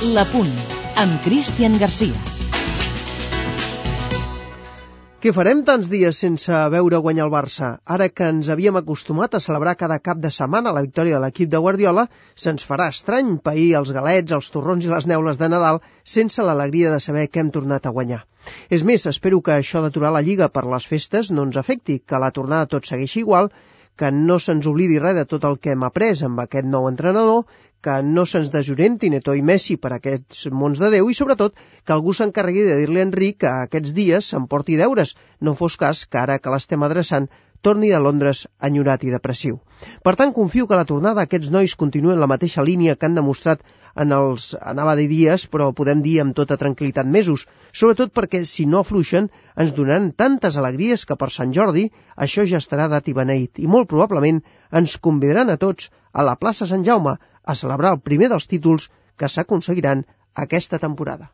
La Punt, amb Cristian Garcia. Què farem tants dies sense veure guanyar el Barça? Ara que ens havíem acostumat a celebrar cada cap de setmana la victòria de l'equip de Guardiola, se'ns farà estrany pair els galets, els torrons i les neules de Nadal sense l'alegria de saber que hem tornat a guanyar. És més, espero que això d'aturar la Lliga per les festes no ens afecti, que la tornada tot segueixi igual, que no se'ns oblidi res de tot el que hem après amb aquest nou entrenador, que no se'ns desorienti Neto i Messi per aquests mons de Déu i, sobretot, que algú s'encarregui de dir-li a Enric que aquests dies s'emporti deures, no fos cas que ara que l'estem adreçant torni de Londres enyorat i depressiu. Per tant, confio que la tornada d'aquests nois continua en la mateixa línia que han demostrat en els, anava de dies, però podem dir amb tota tranquil·litat mesos, sobretot perquè si no afluixen ens donaran tantes alegries que per Sant Jordi això ja estarà dat i beneït i molt probablement ens convidaran a tots a la plaça Sant Jaume a celebrar el primer dels títols que s'aconseguiran aquesta temporada.